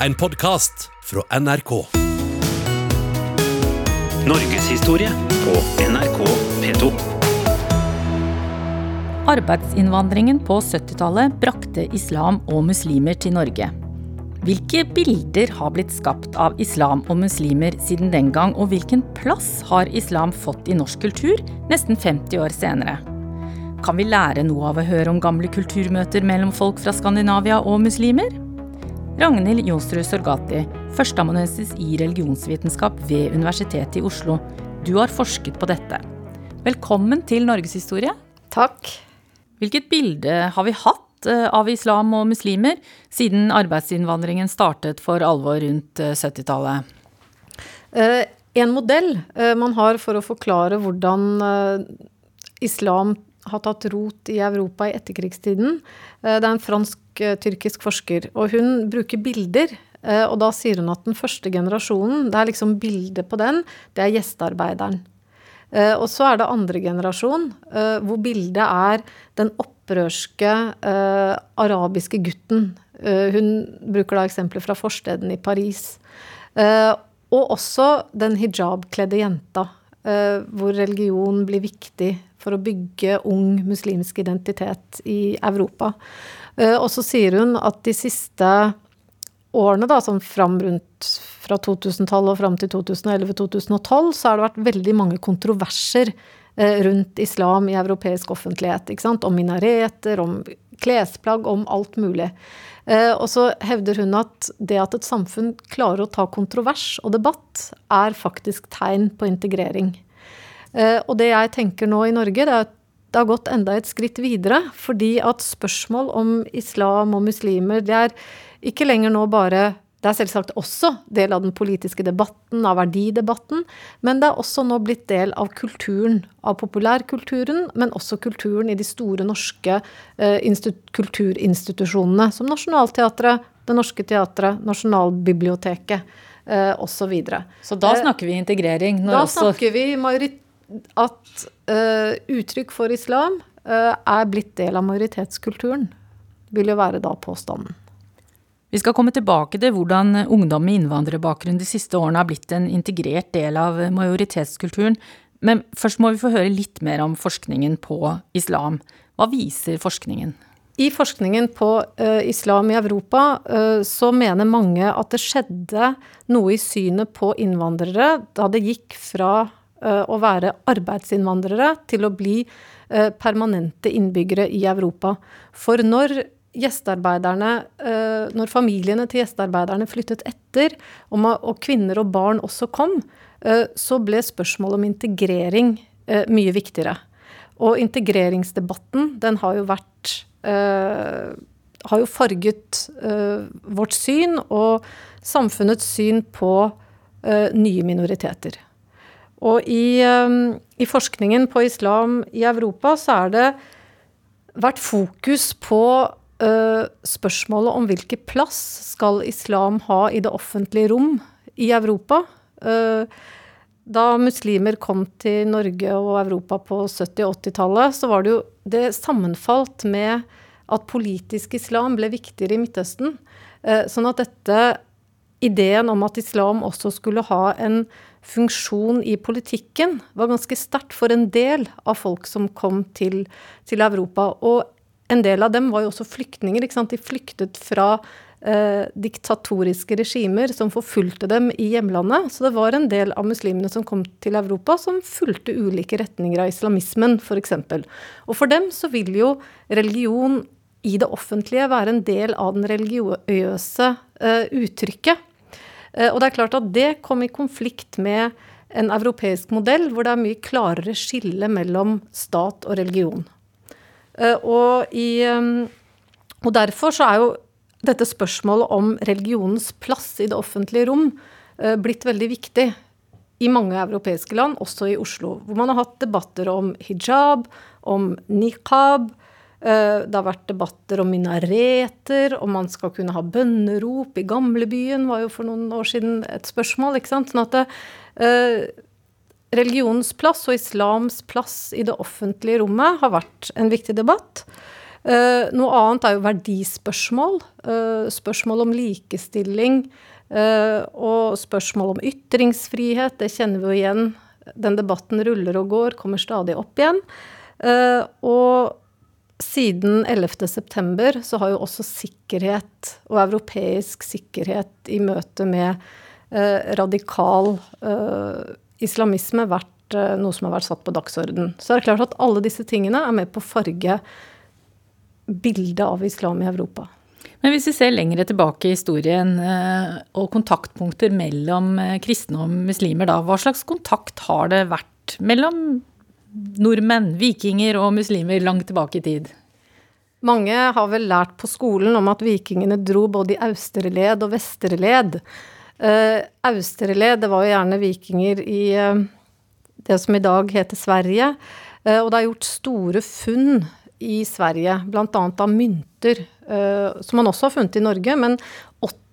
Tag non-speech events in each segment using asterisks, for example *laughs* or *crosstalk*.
en podkast fra NRK. Norgeshistorie på NRK P2. Arbeidsinnvandringen på 70-tallet brakte islam og muslimer til Norge. Hvilke bilder har blitt skapt av islam og muslimer siden den gang, og hvilken plass har islam fått i norsk kultur nesten 50 år senere? Kan vi lære noe av å høre om gamle kulturmøter mellom folk fra Skandinavia og muslimer? Ragnhild Jonsrud Sorgati, førsteamanuensis i religionsvitenskap ved Universitetet i Oslo. Du har forsket på dette. Velkommen til Norgeshistorie. Takk. Hvilket bilde har vi hatt eh, av islam og muslimer siden arbeidsinnvandringen startet for alvor rundt 70-tallet? Eh, en modell eh, man har for å forklare hvordan islam har tatt rot i Europa i etterkrigstiden, det er en fransk-tyrkisk forsker. Og hun bruker bilder. Og da sier hun at den første generasjonen, det er liksom bildet på den, det er gjestearbeideren. Uh, og så er det andre generasjon, hvor bildet er den opprørske arabiske gutten. hun bruker da eksempler fra forsteden i Paris. og også den hijabkledde jenta, hvor religion blir viktig for å bygge ung muslimsk identitet i Europa. og så sier hun at de siste årene, da, sånn fram rundt fra 2000-tallet og fram til 2011-2012, så har det vært veldig mange kontroverser eh, rundt islam i europeisk offentlighet. ikke sant? Om minareter, om klesplagg, om alt mulig. Eh, og så hevder hun at det at et samfunn klarer å ta kontrovers og debatt, er faktisk tegn på integrering. Eh, og det jeg tenker nå i Norge, det er at det har gått enda et skritt videre. Fordi at spørsmål om islam og muslimer, det er ikke lenger nå bare det er selvsagt også del av den politiske debatten, av verdidebatten, men det er også nå blitt del av kulturen, av populærkulturen, men også kulturen i de store norske eh, kulturinstitusjonene, som Nationaltheatret, Det Norske Teatret, Nasjonalbiblioteket eh, osv. Så, videre. så da snakker vi integrering? da snakker vi at uh, uttrykk for islam uh, er blitt del av majoritetskulturen, vil jo være da påstanden. Vi skal komme tilbake til hvordan ungdom med innvandrerbakgrunn de siste årene har blitt en integrert del av majoritetskulturen, men først må vi få høre litt mer om forskningen på islam. Hva viser forskningen? I forskningen på uh, islam i Europa uh, så mener mange at det skjedde noe i synet på innvandrere da det gikk fra å være arbeidsinnvandrere til å bli permanente innbyggere i Europa. For når gjestearbeiderne eh, Når familiene til gjestearbeiderne flyttet etter, og kvinner og barn også kom, eh, så ble spørsmålet om integrering eh, mye viktigere. Og integreringsdebatten, den har jo vært Har jo farget vårt syn og samfunnets syn på nye minoriteter. Og i, i forskningen på islam i Europa så er det vært fokus på Uh, spørsmålet om hvilken plass skal islam ha i det offentlige rom i Europa. Uh, da muslimer kom til Norge og Europa på 70- og 80-tallet, så var det jo Det sammenfalt med at politisk islam ble viktigere i Midtøsten. Uh, sånn at dette Ideen om at islam også skulle ha en funksjon i politikken, var ganske sterkt for en del av folk som kom til, til Europa. Og en del av dem var jo også flyktninger. De flyktet fra eh, diktatoriske regimer som forfulgte dem i hjemlandet. Så det var en del av muslimene som kom til Europa, som fulgte ulike retninger av islamismen, f.eks. Og for dem så vil jo religion i det offentlige være en del av den religiøse eh, uttrykket. Eh, og det er klart at det kom i konflikt med en europeisk modell hvor det er mye klarere skille mellom stat og religion. Eh, og, i, og derfor så er jo dette spørsmålet om religionens plass i det offentlige rom eh, blitt veldig viktig i mange europeiske land, også i Oslo. Hvor man har hatt debatter om hijab, om niqab. Eh, det har vært debatter om minareter, om man skal kunne ha bønnerop i gamlebyen, var jo for noen år siden et spørsmål. ikke sant? Sånn at det, religionens plass og islams plass i det offentlige rommet har vært en viktig debatt. Uh, noe annet er jo verdispørsmål. Uh, spørsmål om likestilling. Og spørsmål om ytringsfrihet. Det kjenner vi jo igjen. Den debatten ruller og går, kommer stadig opp igjen. og siden 11.9 så har jo også sikkerhet og europeisk sikkerhet i møte med radikal islamisme vært noe som har vært satt på dagsorden. Så er det klart at alle disse tingene er med på å farge bildet av islam i Europa. Men hvis vi ser lenger tilbake i historien eh, og kontaktpunkter mellom eh, kristne og muslimer, da, hva slags kontakt har det vært mellom nordmenn, vikinger og muslimer langt tilbake i tid? Mange har vel lært på skolen om at vikingene dro både i austerled og vesterled. Uh, austerled, det var jo gjerne vikinger i uh, det som i dag heter Sverige. Uh, og det er gjort store funn i Sverige, bl.a. av mynter, uh, som man også har funnet i Norge. Men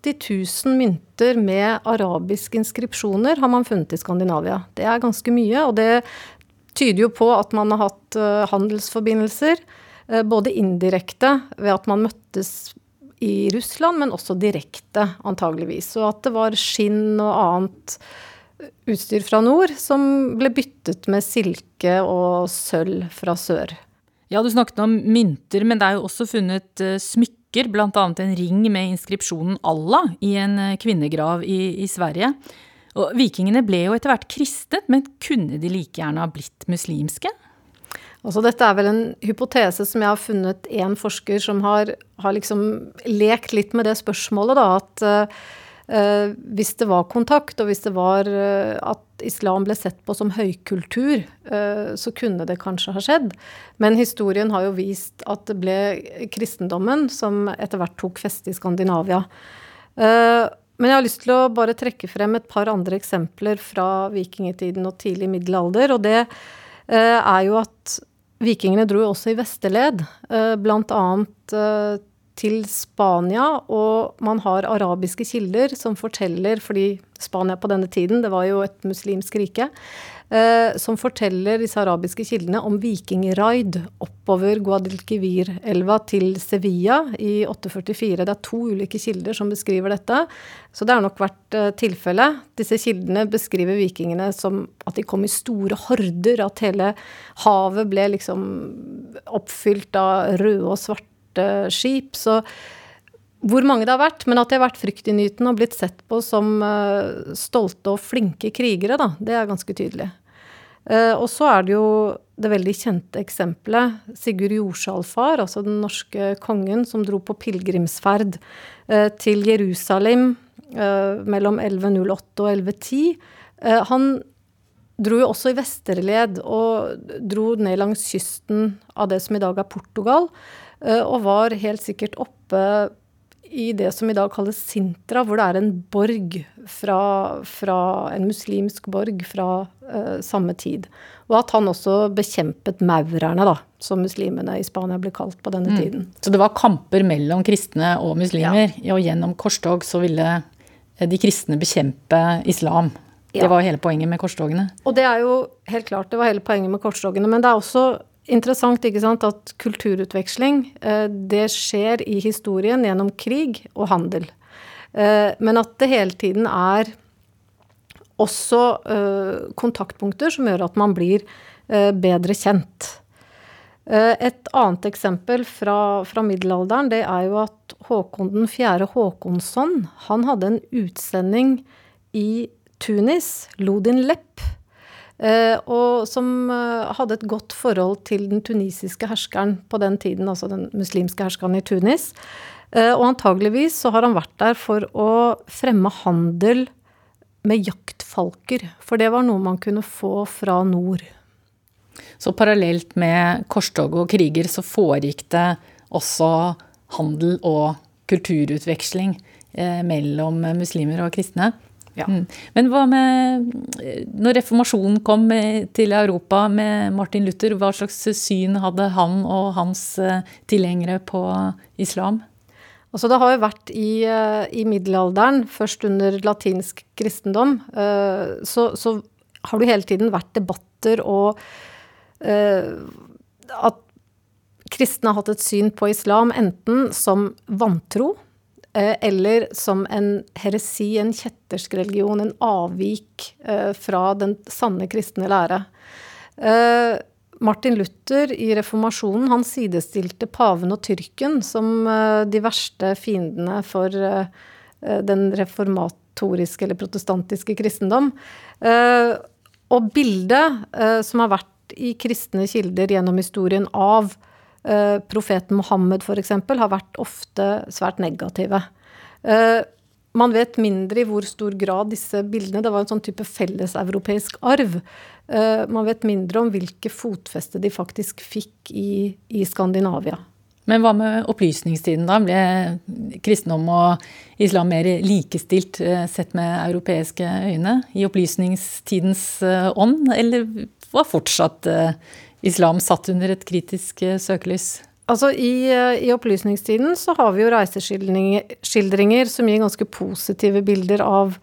80 000 mynter med arabiske inskripsjoner har man funnet i Skandinavia. Det er ganske mye, og det tyder jo på at man har hatt uh, handelsforbindelser. Uh, både indirekte ved at man møttes i Russland, men også direkte, antageligvis. Og at det var skinn og annet utstyr fra nord som ble byttet med silke og sølv fra sør. Ja, du snakket om mynter, men det er jo også funnet uh, smykker, bl.a. en ring med inskripsjonen Allah i en kvinnegrav i, i, Sverige. Og vikingene ble jo etter hvert kristet, men kunne de like gjerne ha blitt muslimske? Altså, dette er vel en hypotese som jeg har funnet én forsker som har, har liksom lekt litt med det spørsmålet, da. At uh, Uh, hvis det var kontakt, og hvis det var uh, at islam ble sett på som høykultur, uh, så kunne det kanskje ha skjedd. Men historien har jo vist at det ble kristendommen som etter hvert tok feste i Skandinavia. Men jeg har lyst til å bare trekke frem et par andre eksempler fra vikingtiden og tidlig middelalder. Og det er jo at vikingene dro jo også i vesterled, blant annet til Spania, og man har arabiske kilder som forteller, fordi Spania på denne tiden, det var jo et muslimsk rike, eh, som forteller disse arabiske kildene om vikingraid oppover Guadalquivir-elva til Sevilla i 844. Det er to ulike kilder som beskriver dette, så det har nok vært eh, tilfellet. Disse kildene beskriver vikingene som at de kom i store horder, at hele havet ble liksom oppfylt av røde og svarte skip. Så hvor mange det har vært, men at de har vært fryktinngytende og blitt sett på som uh, stolte og flinke krigere, da, det er ganske tydelig. Uh, og så er det jo det veldig kjente eksempelet Sigurd Jorsalfar, altså den norske kongen som dro på pilegrimsferd uh, til Jerusalem mellom 1108 og 1110. han dro jo også i vesterled og dro ned langs kysten av det som i dag er Portugal. Eh, og var helt sikkert oppe i det som i dag kalles Sintra, hvor det er en borg fra, fra en muslimsk borg fra uh, samme tid. Og at han også bekjempet maurerne, da, som muslimene i Spania ble kalt på denne mm. tiden. Så det var kamper mellom kristne og muslimer, ja. og gjennom korstog så ville eh, de kristne bekjempe islam. Ja. Det var hele poenget med korstogene. Og det er jo helt klart, det var hele poenget med korstogene. Men det er også interessant ikke sant, at kulturutveksling eh, det skjer i historien gjennom krig og handel. Eh, men at det hele tiden er også eh, kontaktpunkter som gjør at man blir bedre kjent. Et annet eksempel fra, fra, middelalderen det er jo at Håkon den 4. Håkonsson han hadde en utsending i Tunis, Lodin Lepp, og som eh, hadde et godt forhold til den tunisiske herskeren på den tiden, altså den muslimske herskeren i Tunis. Eh, og antageligvis så har han vært der for å fremme handel med jaktfalker. For det var noe man kunne få fra nord. Så parallelt med korstog og kriger så foregikk det også handel og kulturutveksling mellom muslimer og kristne? Ja. Mm. Men hva med Når reformasjonen kom til Europa med Martin Luther, hva slags syn hadde han og hans eh, tilhengere på islam? Altså det har jo vært i, eh, i middelalderen, først under latinsk kristendom, eh, så, så, har det hele tiden vært debatter og at kristne har hatt et syn på islam enten som vantro eh, eller som en heresi, en kjettersk religion, en avvik eh, fra den sanne kristne lære. Eh, Martin Luther i reformasjonen han sidestilte paven og tyrken som de verste fiendene for den reformatoriske eller protestantiske kristendom. Og bildet som har vært i kristne kilder gjennom historien av Eh, profeten Mohammed f.eks. har vært ofte svært negative. Eh, man vet mindre i hvor stor grad disse bildene Det var en sånn type felleseuropeisk arv. Eh, man vet mindre om hvilke fotfeste de faktisk fikk i, i Skandinavia. Men hva med opplysningstiden, da? Ble kristendom og islam mer likestilt sett med europeiske øyne i opplysningstidens ånd, eller var fortsatt islam satt under et kritisk eh, søkelys? Altså i, eh, i, opplysningstiden så har vi jo reiseskildringer som gir ganske positive bilder av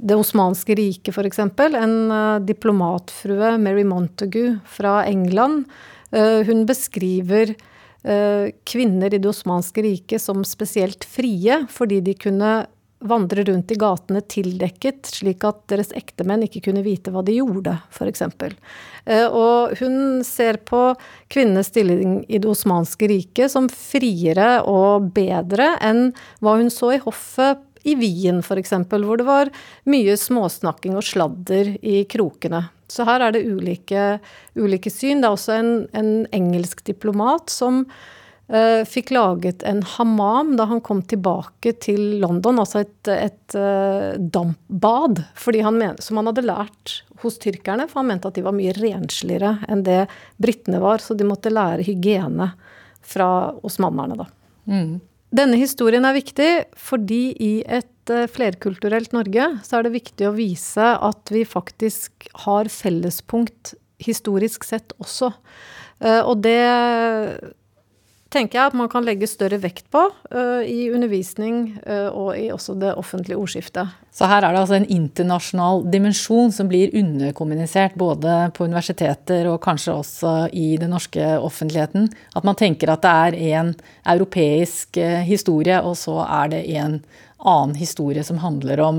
det osmanske riket, f.eks. En uh, diplomatfrue, Mary Montagu fra England, hun beskriver kvinner i det osmanske riket som spesielt frie, fordi de kunne vandre rundt i gatene tildekket, slik at deres ektemenn ikke kunne vite hva de gjorde, f.eks. Eh, og hun ser på kvinnenes stilling i det osmanske riket som friere og bedre enn hva hun så i hoffet i Wien f.eks., hvor det var mye småsnakking og sladder i krokene. Så her er det ulike, ulike syn. Det er også en, en engelsk diplomat som fikk laget en hammam da han kom tilbake til London, altså et, et uh, dampbad, han men, som han hadde lært hos tyrkerne, for han mente at de var mye rensligere enn det britene var, så de måtte lære hygiene fra osmanerne, da. Mm. Denne historien er viktig fordi i et uh, flerkulturelt Norge så er det viktig å vise at vi faktisk har fellespunkt historisk sett også. og det tenker jeg at man kan legge større vekt på uh, i undervisning uh, og i også det offentlige ordskiftet. Så her er det altså en internasjonal dimensjon som blir underkommunisert både på universiteter og kanskje også i den norske offentligheten. At man tenker at det er en europeisk uh, historie, og så er det en annen historie som handler om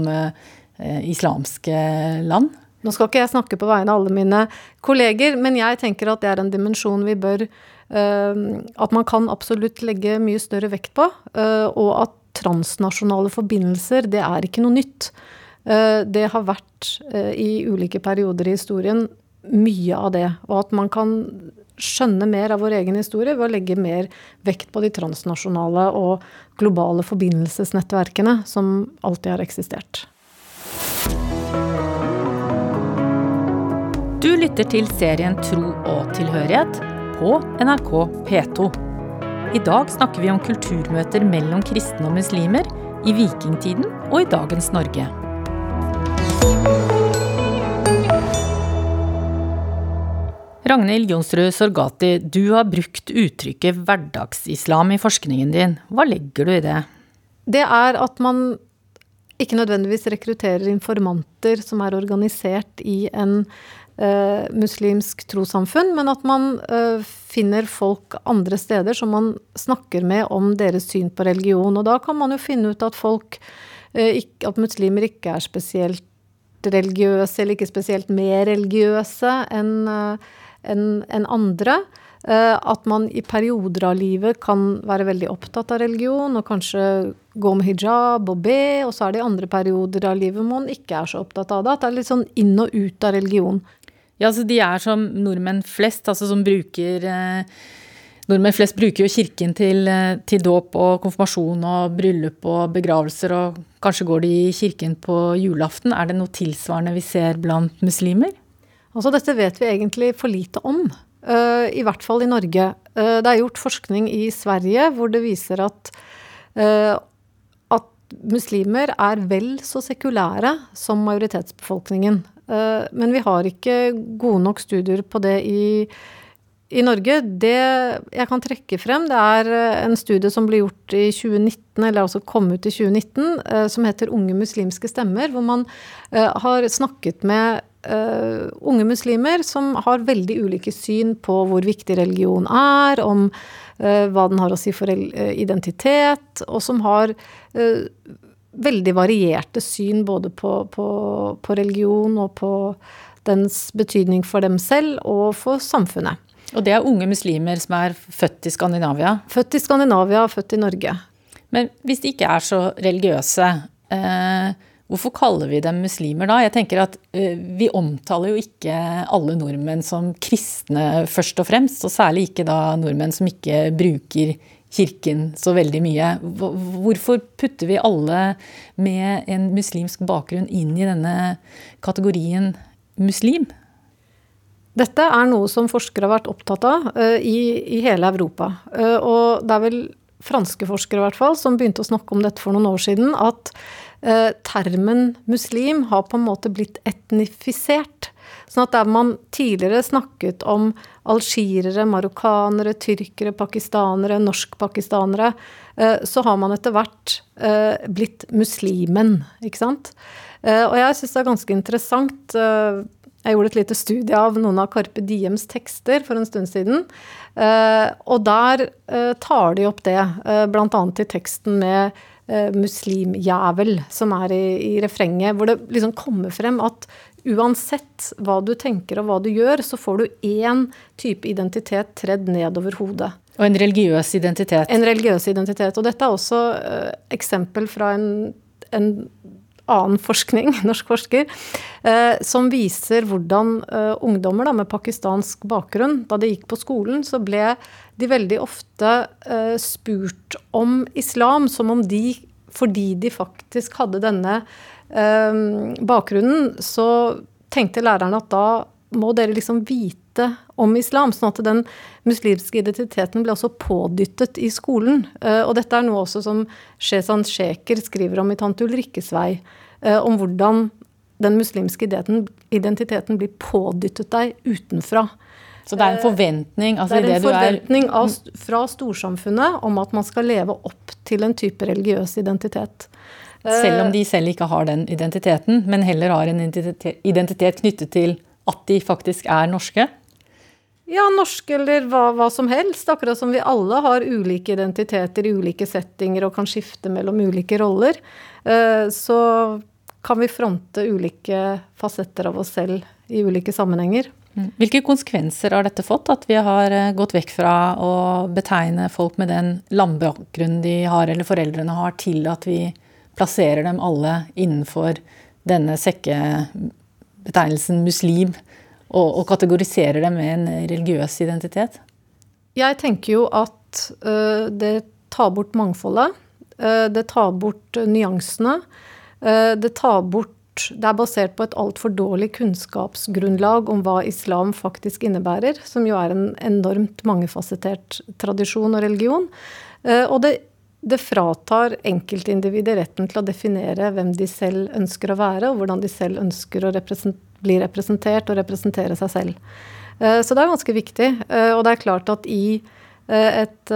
islamske land. Nå skal ikke jeg snakke på vegne av alle mine kolleger, men jeg tenker at det er en dimensjon vi bør Eh, at man kan absolutt legge mye større vekt på. Eh, og at transnasjonale forbindelser, det er ikke noe nytt. Eh, det har vært i ulike perioder i historien mye av det. Og at man kan skjønne mer av vår egen historie ved å legge mer vekt på de transnasjonale og globale forbindelsesnettverkene som alltid har eksistert. Du lytter til serien Tro og tilhørighet på NRK P2. I dag snakker vi om kulturmøter mellom kristne og muslimer i vikingtiden og i dagens Norge. Ragnhild Jonsrud Sorgati, du har brukt uttrykket hverdagsislam i forskningen din. Hva legger du i det? Det er at man ikke nødvendigvis rekrutterer informanter som er organisert i en uh, muslimsk trossamfunn, men at man eh, finner folk andre steder som man snakker med om deres syn på religion. Og da kan man jo finne ut at folk, eh, ikke, at muslimer ikke er spesielt religiøse, eller ikke spesielt mer religiøse enn en, en andre. At man i perioder av livet kan være veldig opptatt av religion og kanskje gå med hijab og be, og så er det i andre perioder av livet man ikke er så opptatt av det. At det er litt sånn inn og ut av religion. Ja, altså de er som nordmenn flest, altså som bruker eh, Nordmenn flest bruker jo kirken til, eh, til dåp og konfirmasjon og bryllup og begravelser, og kanskje går de i kirken på julaften. Er det noe tilsvarende vi ser blant muslimer? Altså dette vet vi egentlig for lite om. Uh, I hvert fall i Norge. Uh, det er gjort forskning i Sverige hvor det viser at, uh, muslimer er vel så sekulære som majoritetsbefolkningen. Eh, men vi har ikke gode nok studier på det i, i Norge. Det jeg kan trekke frem, det er eh, en studie som ble gjort i 2019, eller altså kom ut i 2019, eh, som heter Unge muslimske stemmer, hvor man har snakket med unge muslimer som har veldig ulike syn på hvor viktig religion er, om hva den har å si for identitet, og som har veldig varierte syn både på, på, på, religion og på dens betydning for dem selv og for samfunnet. Og det er unge muslimer som er født i Skandinavia? Født i Skandinavia, født i Norge. Men hvis de ikke er så religiøse, eh, hvorfor kaller vi dem muslimer da? Jeg tenker at eh, Vi omtaler jo ikke alle nordmenn som kristne først og fremst, og særlig ikke da nordmenn som ikke bruker kirken så veldig mye. Hvorfor putter vi alle med en muslimsk bakgrunn inn i denne kategorien muslim? Dette er noe som forskere har vært opptatt av uh, i, i, hele Europa. Uh, og det er vel franske forskere i hvert fall som begynte å snakke om dette for noen år siden, at uh, termen muslim har på en måte blitt etnifisert. Sånn at der man tidligere snakket om algirere, marokkanere, tyrkere, pakistanere, norskpakistanere, så har man etter hvert blitt muslimen, ikke sant. Og jeg syns det er ganske interessant jeg gjorde et lite studie av noen av Carpe Diems tekster for en stund siden. Eh, og der eh, tar de opp det, eh, bl.a. i teksten med muslimjævel, som er i, i refrenget, hvor det liksom kommer frem at uansett hva du tenker og hva du gjør, så får du én type identitet tredd nedover hodet. Og en religiøs identitet. En religiøs identitet. Og dette er også uh, eksempel fra en, en annen forskning, *laughs* norsk forsker, uh, som viser hvordan uh, ungdommer da, med pakistansk bakgrunn, da de gikk på skolen, så ble de veldig ofte spurt om islam som om de, fordi de faktisk hadde denne bakgrunnen, så tenkte læreren at da må dere liksom vite om islam, sånn at den muslimske identiteten ble også pådyttet i skolen. Og dette er noe også som Shezan Sheker skriver om i Tante Ulrikkes vei. Eh, om hvordan den muslimske identiteten blir pådyttet deg utenfra. Så det er en forventning? Altså det er en forventning av, fra storsamfunnet om at man skal leve opp til en type religiøs identitet. Selv om de selv ikke har den identiteten, men heller har en identitet knyttet til at de faktisk er norske? Ja, norske eller hva, hva, som helst. Akkurat som vi alle har ulike identiteter i ulike settinger og kan skifte mellom ulike roller. Eh, så kan vi fronte ulike fasetter av oss selv i ulike sammenhenger. Mm. Hvilke konsekvenser har dette fått, at vi har eh, gått vekk fra å betegne folk med den landbakgrunnen de har, eller foreldrene har, til at vi plasserer dem alle innenfor denne sekkebetegnelsen muslim, og, og kategoriserer dem med en religiøs identitet? Jeg tenker jo at uh, det tar bort mangfoldet. Uh, det tar bort nyansene. Eh, det tar bort det er basert på et altfor dårlig kunnskapsgrunnlag om hva islam faktisk innebærer, som jo er en enormt mangefasettert tradisjon og religion. Og det, det fratar enkeltindividet retten til å definere hvem de selv ønsker å være, og hvordan de selv ønsker å bli representert og representere seg selv. Eh, så det er ganske viktig. Og det er klart at i et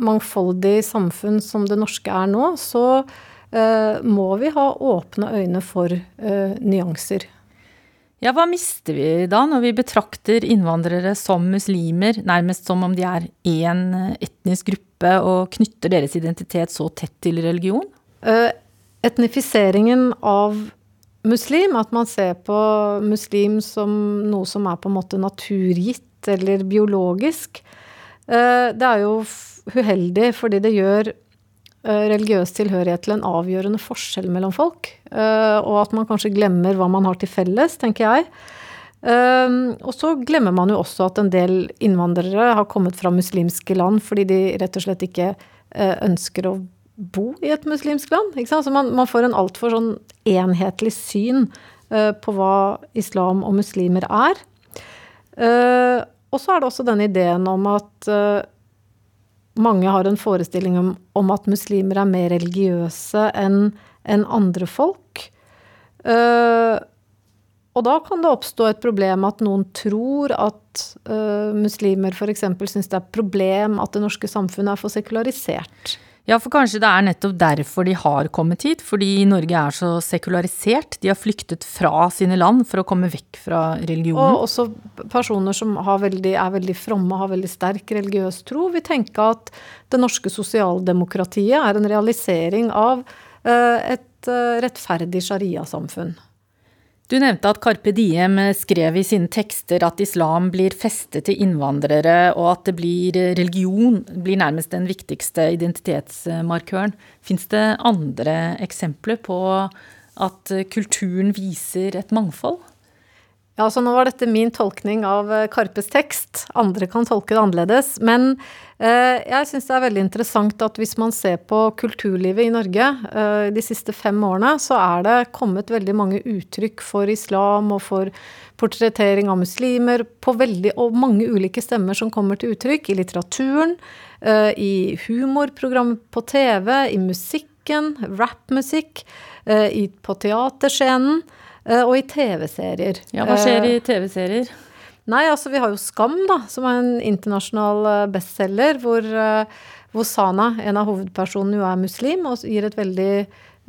mangfoldig samfunn som det norske er nå, så Eh, må vi ha åpne øyne for eh, nyanser. Ja, hva mister vi da, når vi betrakter innvandrere som muslimer, nærmest som om de er én etnisk gruppe, og knytter deres identitet så tett til religion? Eh, etnifiseringen av muslim, at man ser på muslim som noe som er på en måte naturgitt eller biologisk, det er jo uheldig, fordi det gjør Eh, religiøs tilhørighet til en avgjørende forskjell mellom folk. Eh, og at man kanskje glemmer hva man har til felles, tenker jeg. Eh, og så glemmer man jo også at en del innvandrere har kommet fra muslimske land fordi de rett og slett ikke ønsker å bo i et muslimsk land. Så man, man, får en altfor sånn enhetlig syn på hva islam og muslimer er. Og så er det også denne ideen om at mange har en forestilling om, om, at muslimer er mer religiøse enn en andre folk. Uh, og da kan det oppstå et problem at noen tror at uh, muslimer f.eks. syns det er et problem at det norske samfunnet er for sekularisert. Ja, for kanskje det er nettopp derfor de har kommet hit, fordi Norge er så sekularisert. De har flyktet fra sine land for å komme vekk fra religionen. Og også personer som veldig, er veldig fromme, har veldig sterk religiøs tro, vil tenke at det norske sosialdemokratiet er en realisering av eh, et eh, rettferdig sharia-samfunn. Du nevnte at Carpe Diem skrev i sine tekster at islam blir festet til innvandrere, og at blir religion blir nærmest den viktigste identitetsmarkøren. Fins det andre eksempler på at kulturen viser et mangfold? Ja, så nå var dette min tolkning av eh, Karpes tekst. Andre kan tolke det annerledes. Men eh, jeg syns det er veldig interessant at hvis man ser på kulturlivet i Norge eh, de siste fem årene, så er det kommet veldig mange uttrykk for islam og for portrettering av muslimer på veldig, og mange ulike stemmer som kommer til uttrykk i litteraturen, eh, i humorprogram på TV, i musikken, rappmusikk, eh, på teaterscenen. Eh, og i TV-serier. Ja, Hva skjer i eh, TV-serier? Nei, altså vi har jo Skam, da, som er en internasjonal eh, bestselger, hvor, hvor Sana, en av hovedpersonene, jo er muslim og gir et veldig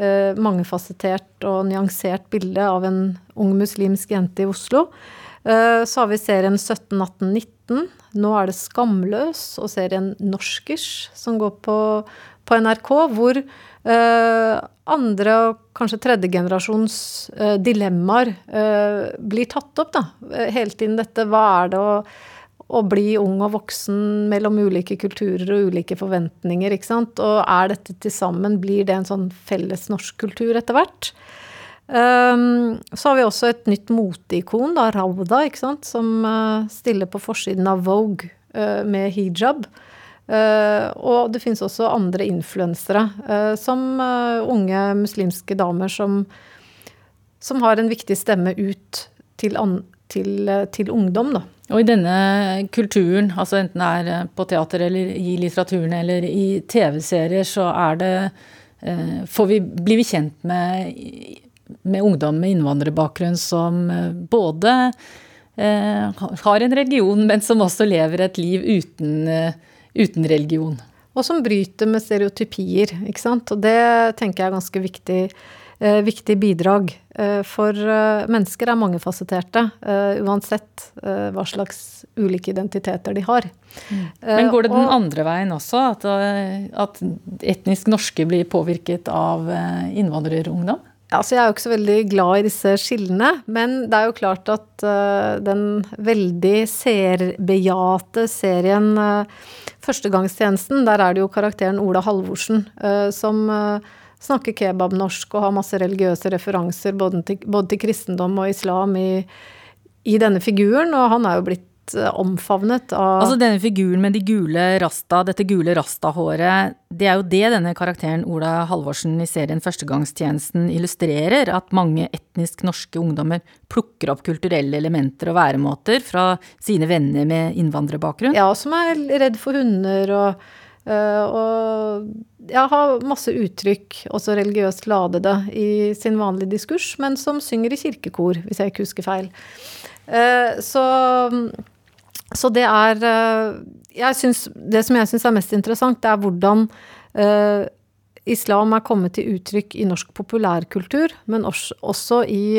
eh, mangefasettert og nyansert bilde av en ung muslimsk jente i Oslo. Eh, så har vi serien 17, 18, 19. Nå er det Skamløs og serien Norskers, som går på, på NRK, hvor andre og kanskje tredjegenerasjons uh, dilemmaer uh, blir tatt opp, da. Eh, hele tiden dette hva er det å, å, bli ung og voksen mellom ulike kulturer og ulike forventninger, ikke sant. Og er dette til sammen, blir det en sånn felles norsk kultur etter hvert? Um, så har vi også et nytt moteikon, da, Rauda, ikke sant, som stiller på forsiden av Vogue med hijab. Uh, og det finnes også andre influensere, uh, som uh, unge muslimske damer som, som, har en viktig stemme ut til, til, til, ungdom, da. Og i denne kulturen, altså enten det er på teater eller i litteraturen eller i TV-serier, så er det vi, blir vi kjent med, med ungdom med innvandrerbakgrunn som både har en religion, men som også lever et liv uten uten religion. Og som bryter med stereotypier, ikke sant. Og det tenker jeg er ganske viktig, eh, viktig bidrag. Eh, for eh, mennesker er mangefasetterte, eh, uansett eh, hva slags ulike identiteter de har. Mm. Men går det den og, andre veien også? At, eh, at etnisk norske blir påvirket av innvandrerungdom? Ja, så Jeg er jo ikke så veldig glad i disse skillene, men det er jo klart at uh, den veldig seerbejaete serien uh, Førstegangstjenesten, der er det jo karakteren Ola Halvorsen uh, som snakker kebabnorsk og har masse religiøse referanser både til, både til kristendom og islam i, i denne figuren, og han er jo blitt Eh, omfavnet av Altså denne figuren med de gule rasta, dette gule rasta-håret, det er jo det denne karakteren Ola Halvorsen i serien Førstegangstjenesten illustrerer, at mange etnisk norske ungdommer plukker opp kulturelle elementer og væremåter fra sine venner med innvandrerbakgrunn. Ja, som er redd for hunder og og jeg har masse uttrykk, også religiøst ladede, i sin vanlige diskurs, men som synger i kirkekor, hvis jeg ikke husker feil. Uh, så så det er eh, synes, Det som jeg syns er mest interessant, det er hvordan islam er kommet til uttrykk i norsk populærkultur, men også, i,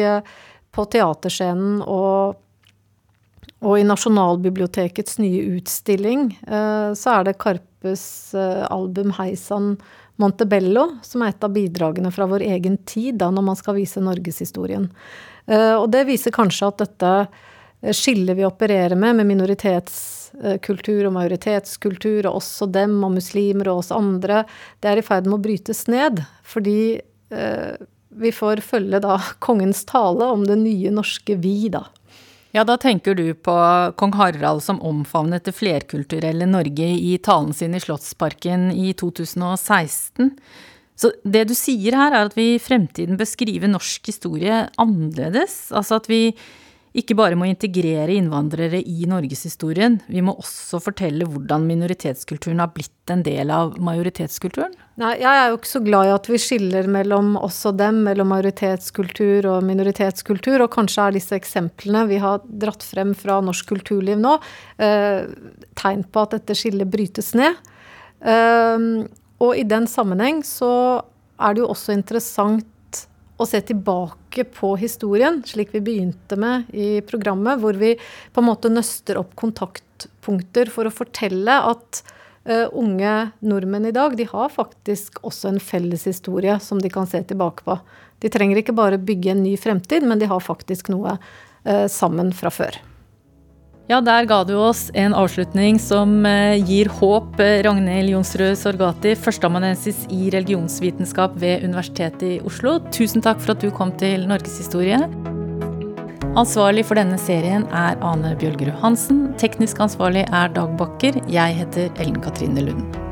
på teaterscenen og, og, i Nasjonalbibliotekets nye utstilling. Uh, så er det Karpes album 'Heisan Montebello', som er et av bidragene fra vår egen tid, da, når man skal vise norgeshistorien. og det viser kanskje at dette Eh, skillet vi opererer med, med minoritetskultur og majoritetskultur, og oss og dem og muslimer og oss andre, det er i ferd med å brytes ned. Fordi eh, vi får følge da *laughs* kongens tale om det nye norske vi, da. Ja, da tenker du på kong Harald som omfavnet det flerkulturelle Norge i talen sin i Slottsparken i 2016. Så det du sier her, er at vi i fremtiden bør skrive norsk historie annerledes. Altså at vi ikke bare må integrere innvandrere i norgeshistorien, vi må også fortelle hvordan minoritetskulturen har blitt en del av majoritetskulturen? Nei, jeg er jo ikke så glad i at vi skiller mellom oss og dem, mellom majoritetskultur og minoritetskultur, og kanskje er disse eksemplene vi har dratt frem fra norsk kulturliv nå, eh, tegn på at dette skillet brytes ned. Eh, Og i den sammenheng så er det jo også interessant å se tilbake på historien, slik vi begynte med i programmet, hvor vi på en måte nøster opp kontaktpunkter for å fortelle at uh, unge nordmenn i dag, de har faktisk også en felles historie som de kan se tilbake på. De trenger ikke bare bygge en ny fremtid, men de har faktisk noe uh, sammen fra før. Ja, der ga du oss en avslutning som eh, gir håp. Ragnhild Jonsrud Sorgati, førsteamanuensis i religionsvitenskap ved Universitetet i Oslo. Tusen takk for at du kom til Norgeshistorie. Ansvarlig for denne serien er Ane Bjølgerud Hansen. Teknisk ansvarlig er Dag Bakker. Jeg heter Ellen Katrine Lund.